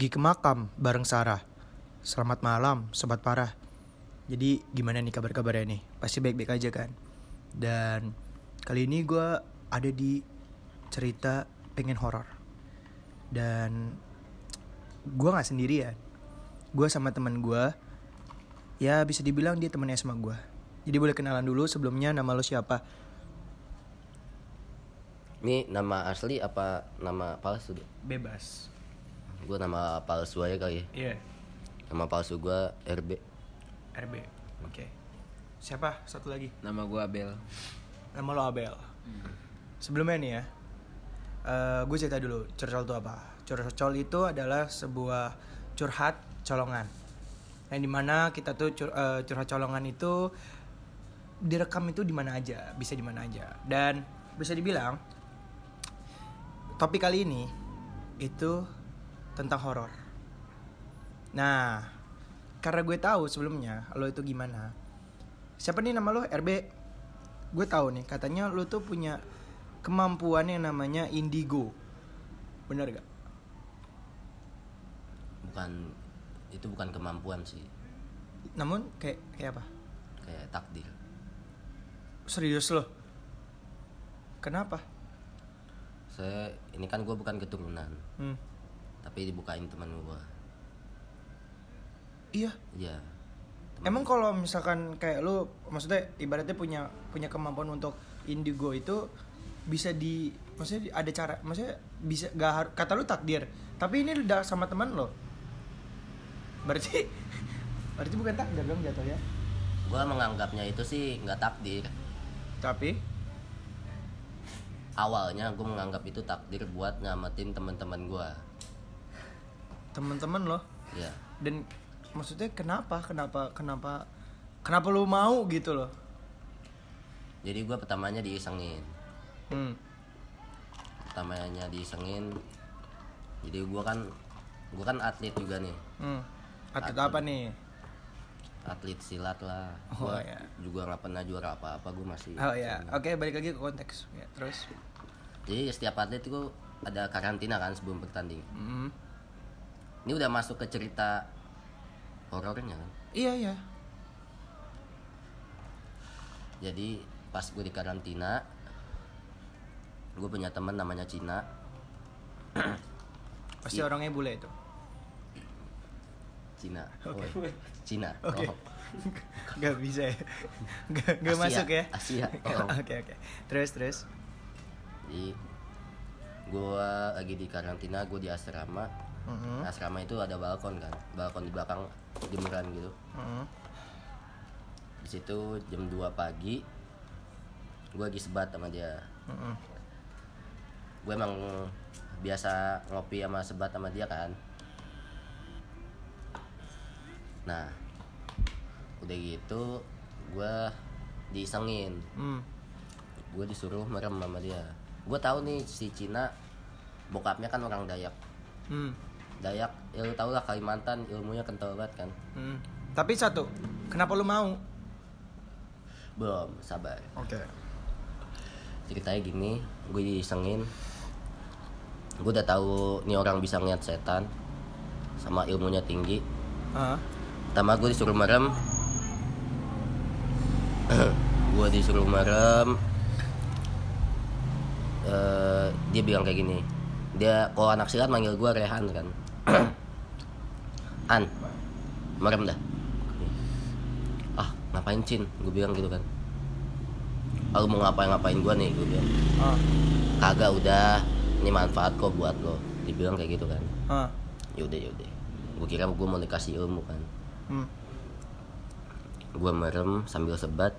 pergi ke makam bareng Sarah. Selamat malam, sobat parah. Jadi gimana nih kabar-kabarnya nih? Pasti baik-baik aja kan? Dan kali ini gue ada di cerita pengen horor. Dan gue nggak sendirian. Gue sama teman gue. Ya bisa dibilang dia temennya sama gue. Jadi boleh kenalan dulu sebelumnya nama lo siapa? Ini nama asli apa nama palsu? Bebas. Gue nama palsu aja kali ya. Iya. Nama palsu gue RB. RB. Oke. Siapa? Satu lagi. Nama gue Abel. Nama lo Abel. Sebelumnya nih ya, eh gue cerita dulu curcol itu apa. Curcol itu adalah sebuah curhat colongan. Yang di mana kita tuh cur- eh, curhat colongan itu direkam itu di mana aja, bisa di mana aja. Dan bisa dibilang topik kali ini itu tentang horor. Nah, karena gue tahu sebelumnya lo itu gimana. Siapa nih nama lo? RB. Gue tahu nih, katanya lo tuh punya kemampuan yang namanya indigo. Bener gak? Bukan itu bukan kemampuan sih, Namun kayak kayak apa? kayak takdir. Serius lo? Kenapa? Saya ini kan gue bukan keturunan, Hmm. Tapi dibukain teman gue. Iya. Iya. Emang kalau misalkan kayak lu maksudnya ibaratnya punya punya kemampuan untuk indigo itu bisa di maksudnya ada cara maksudnya bisa gak harus kata lu takdir tapi ini udah sama teman lo berarti berarti bukan takdir dong jatuhnya Gue menganggapnya itu sih nggak takdir. tapi Awalnya gue menganggap itu takdir buat nyamatin teman-teman gue. Teman-teman lo Ya. dan maksudnya kenapa kenapa kenapa kenapa lu mau gitu loh Jadi gue pertamanya diisengin. hmm. Pertamanya diisengin. Jadi gue kan gue kan atlet juga nih. Hmm. atlet Atlet. apa nih atlet silat lah Oh, Gua ya. juga nggak pernah juara apa apa gue masih oh ya oke balik lagi ke konteks ya, terus jadi setiap atlet itu ada karantina kan sebelum bertanding Hmm. Ini udah masuk ke cerita horornya kan? Iya iya. Jadi pas gue di karantina gue punya teman namanya Cina. Pasti Iya. orangnya bule itu? Cina. Oke. Oh, Cina. Oke. Oh. Gak bisa ya? Gak, gak Asia, masuk ya? Asia. Oh. Oke oke. Terus terus? Jadi gue lagi di karantina gue di asrama Mhm, asrama itu ada balkon kan balkon di belakang jemuran gitu mhm. di situ jam 2 pagi gue lagi sebat sama dia Mhm. gue emang biasa ngopi sama sebat sama dia kan nah udah gitu gue disengin Hmm. gue disuruh merem sama dia gue tahu nih si Cina bokapnya kan orang Dayak Hmm. Dayak ya lu tau lah Kalimantan ilmunya kental banget kan. Hmm. Tapi satu Kenapa lu mau? belum sabar. Oke. Ceritanya gini gue disengin gue udah tahu nih orang bisa ngeliat setan sama ilmunya tinggi. Ah. pertama gue disuruh merem. Gue disuruh merem. Eh, dia bilang kayak gini dia kalau anak silat manggil gue Rehan kan. An. Merem dah. Ah ngapain Cin? Gue bilang gitu kan. Lu mau ngapain ngapain gue nih gue bilang. Ah. kagak udah. Ini manfaat kok buat lo. Dibilang kayak gitu kan. Ah. yaudah yaudah gue kira gue mau dikasih ilmu kan. Hmm. gue merem sambil sebat.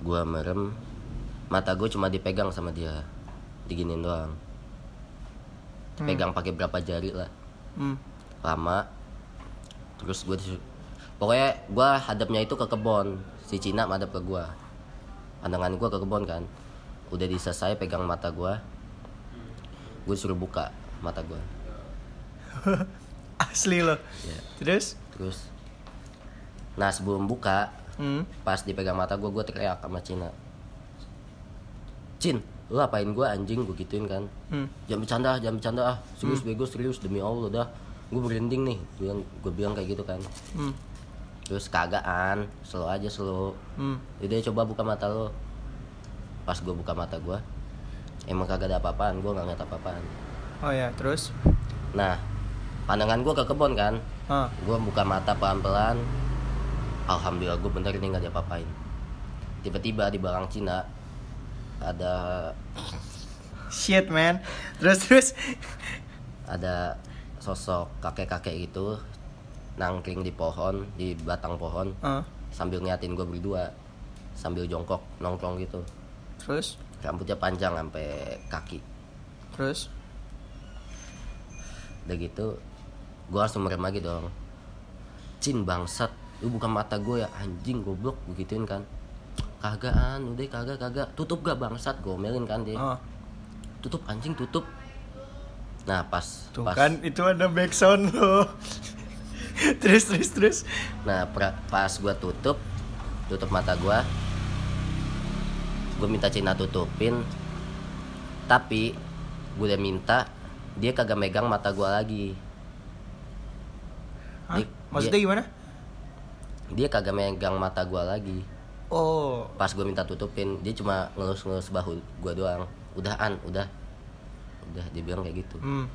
Gue merem. Mata gue cuma dipegang sama dia. Diginin doang dipegang pakai berapa jari lah. Hmm. lama. Terus gue pokoknya gue hadapnya itu ke kebon. Si Cina madep ke gue pandangan gue ke kebon kan. Udah diselesai pegang mata gue gue suruh buka mata gue Asli lo. Ya Terus? terus nah sebelum buka Hmm. pas dipegang mata gue gue teriak sama Cina. Cin lu apain gue anjing? Gue gituin kan. Hmm. jangan bercanda jangan bercanda. Ah serius bego serius. Demi allah dah. Gue berending nih. Gue bilang, gue bilang kayak gitu kan. Hmm. terus kagaan slow aja slow. Hmm. Yaudah coba buka mata lo Pas gue buka mata gue Emang kagak ada apa-apaan, gue gak ngeliat apa-apaan. Oh ya, terus? Nah, pandangan gue ke kebun kan. Ah. Gue buka mata pelan-pelan. Alhamdulillah gue bener ini gak diapa-apain Tiba-tiba di belakang Cina Ada Shit, man. Terus terus. ada sosok kakek-kakek gitu Nangkring di pohon, di batang pohon Ah. Sambil ngeliatin gue berdua Sambil jongkok, nongkrong gitu Terus? Rambutnya panjang sampai kaki Terus? udah gitu gue langsung merem lagi dong Cin bangsat lu buka mata gue ya anjing goblok begituin kan kagaan udah kagak kagak tutup gak bangsat gue omelin kan dia Oh. tutup anjing tutup nah pas Tuh pas kan itu ada backsound lo. terus terus terus. nah pra- pas gue tutup tutup mata gue gue minta Cina tutupin tapi gue udah minta dia kagak megang mata gue lagi Hah? Dia- Maksudnya gimana? dia kagak megang mata gue lagi Oh. pas gue minta tutupin dia cuma ngelus-ngelus bahu gue doang. Udah an udah. Udah dia bilang kayak gitu. Hmm.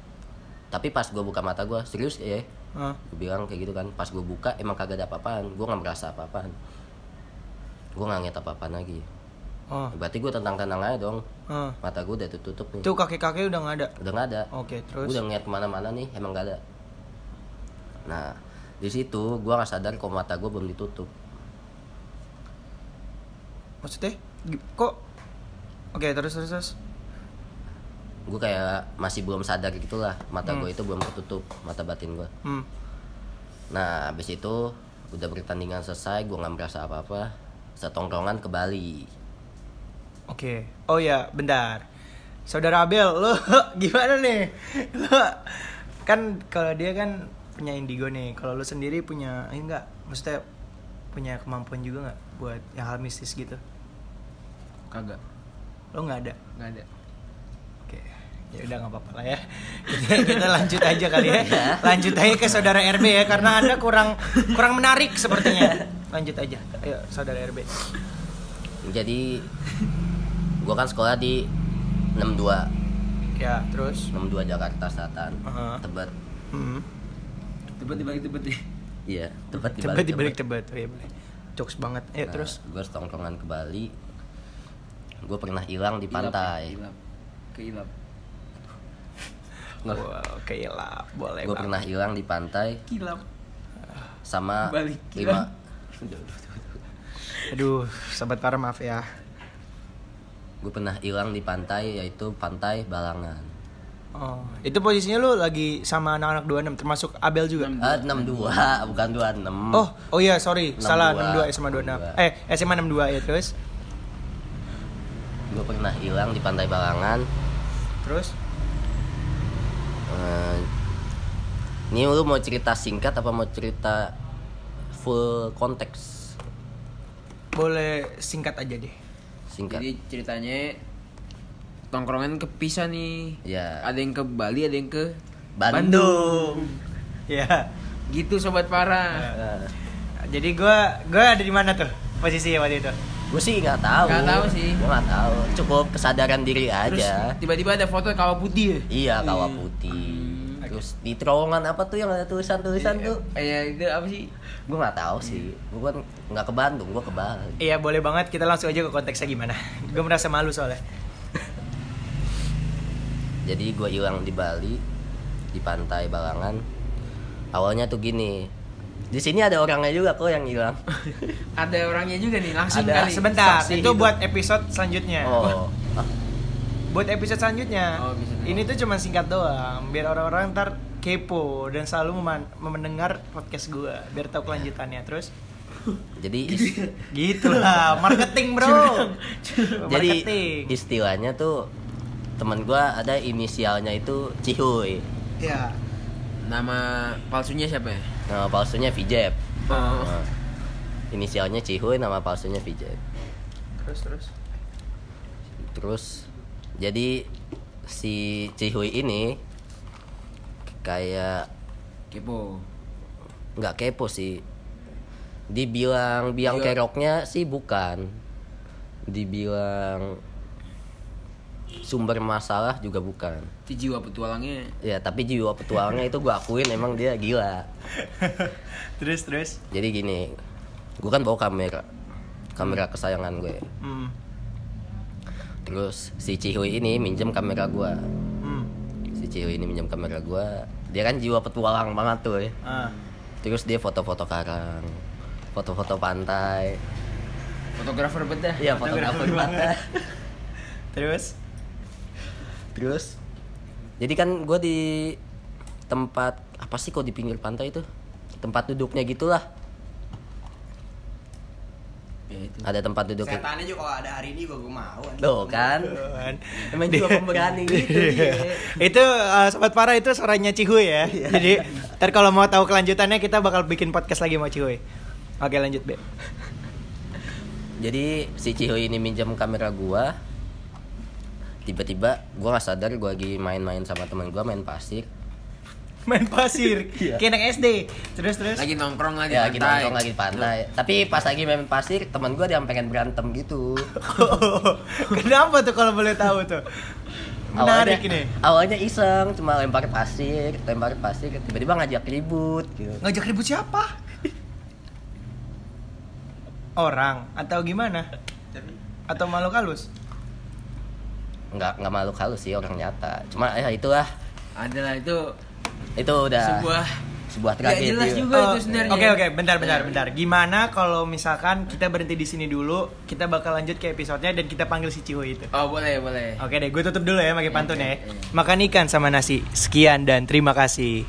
tapi pas gue buka mata gue serius ya? Ah. gue bilang kayak gitu kan. Pas gue buka emang kagak ada apa-apaan. Gue nggak merasa apa-apaan. Gue nggak ngeliat apa-apaan lagi. Oh. berarti gue tenang-tenang aja dong. Mata gue udah tutup nih. Itu kakek-kakek udah nggak ada. udah nggak ada. Oke, gue terus. udah ngeliat ke mana-mana nih emang gak ada. Nah di situ gue nggak sadar kok mata gue belum ditutup Maksudnya? Kok? Oke, terus terus terus. gue kayak masih belum sadar gitulah mata Hmm. gue itu belum tertutup mata batin gue Hmm. Nah, habis itu udah pertandingan selesai, gue nggak merasa apa-apa. Setongkrongan ke Bali. Oke. Oh ya, bentar. Saudara Abel, lo gimana nih? Lo kan kalau dia kan punya indigo nih. Kalau lo sendiri punya ini enggak? Maksudnya punya kemampuan juga nggak buat yang hal mistis gitu? Kagak, Lo nggak ada? nggak ada. Oke. Ya udah nggak apa-apa lah ya. Kita, kita lanjut aja kali ya. Lanjut aja ke saudara RB ya karena Anda kurang kurang menarik sepertinya. Lanjut aja. Ayo saudara RB. Jadi, gue kan sekolah di 62, Ya, terus 62 Jakarta Selatan. Aha. Tebet. hmm. Tebet dibalik tebet nih. Iya, Tebet di Tebet balik dibalik tebet. Oh, iya boleh. Jokes banget. Ayo Nah, terus. gue setongkrongan ke Bali. Gue pernah hilang di pantai. Ilap. Keilap. Nggak. Wow, keilap. Boleh Gue pernah hilang di pantai Kilap. sama Balik, lima. Aduh, sahabat para maaf ya. Gue pernah hilang di pantai yaitu pantai Balangan. Oh, itu posisinya lu lagi sama anak-anak 26 termasuk Abel juga. Ah, 62, bukan 26. Oh, oh iya, sorry. 62. Salah 62 SMA 26. Eh, SMA 62 ya, terus. Gue pernah hilang di pantai Balangan Terus Eh, ini lu mau cerita singkat apa mau cerita full konteks boleh singkat aja deh. singkat Jadi ceritanya tongkrongan kepisah nih. ya Ada yang ke Bali, ada yang ke Bandung Ya. gitu sobat parah. Nah, Jadi gua gua ada di mana tuh posisinya waktu itu? Gue sih nggak tahu Nggak tahu sih. gue nggak tahu cukup kesadaran diri Terus aja tiba-tiba ada foto kawah putih ya. iya kawah putih terus di terowongan apa tuh yang ada tulisan tulisan tuh Eh itu apa sih? gue nggak tahu sih gue kan nggak ke Bandung gue ke Bali Iya, boleh banget. Kita langsung aja ke konteksnya gimana. Gue merasa malu soalnya. jadi gue hilang di Bali di pantai Balangan awalnya tuh gini di sini ada orangnya juga kok yang hilang Ada orangnya juga nih langsung Ada. kali. Sebentar, Saksi itu hidup. buat episode selanjutnya. oh Buat episode selanjutnya. Oh, bisa. Ini tuh cuma singkat doang, biar orang-orang ntar kepo dan selalu meman- mendengar podcast gua, biar tahu kelanjutannya. Terus jadi is- gitu lah, marketing bro. jadi marketing. istilahnya tuh teman gua ada inisialnya itu Cihuy Ya. Nama palsunya siapa ya? nama palsunya Vijep Oh. Nah, inisialnya Cihuy nama palsunya Vijep Terus terus. terus Jadi si Cihui ini kayak Kepo. nggak kepo sih. Dibilang biang keroknya sih bukan. Dibilang sumber masalah juga bukan. Itu jiwa petualangnya. Ya tapi jiwa petualangnya itu gue akuin emang dia gila. terus terus Jadi gini, gue kan bawa kamera, kamera kesayangan gue. hmm. Terus si Cihui ini minjem kamera gue. Hmm. Si Cihui ini minjem kamera gue. Dia kan jiwa petualang banget tuh ya. Ah. Terus dia foto-foto karang, foto-foto pantai. Fotografer bedah. Iya fotografer pantai. terus Terus, jadi kan gue di tempat apa sih kok di pinggir pantai itu? Tempat duduknya gitulah. Ya itu. Ada tempat duduk. Setannya juga kalau ada hari ini gue gue mau. Tuh kan. Emang jiwa pemberani gitu dia. itu uh, sobat para itu suaranya Cihuy ya. Iya. Jadi ntar kalau mau tahu kelanjutannya kita bakal bikin podcast lagi sama Cihuy. Oke lanjut Be. Jadi si Cihuy ini minjem kamera gua. Tiba-tiba gua nggak sadar gua lagi main-main sama teman gua main pasir. Main pasir. Iya. Kayak anak SD. Terus terus. Lagi nongkrong lagi Ya lagi nongkrong lagi di pantai. Tapi pas lagi main pasir, teman gua dia pengen berantem gitu. Kenapa tuh kalau boleh tahu tuh? Menarik ini. Awalnya iseng, cuma lempar pasir, lempar pasir, tiba-tiba ngajak ribut gitu. Ngajak ribut siapa? Orang atau gimana? Atau makhluk halus? Nggak nggak malu halus sih orang nyata. Cuma ya itulah, Adalah itu itu udah sebuah sebuah tragedi. jelas juga Oh, itu sebenarnya. Oke oke, bentar bentar bentar. Gimana kalau misalkan kita berhenti di sini dulu, kita bakal lanjut ke episodenya dan kita panggil si Cihuy itu. Oh boleh boleh. Oke deh, gue tutup dulu ya pakai pantun ya. Oke, iya. Makan ikan sama nasi. Sekian dan terima kasih.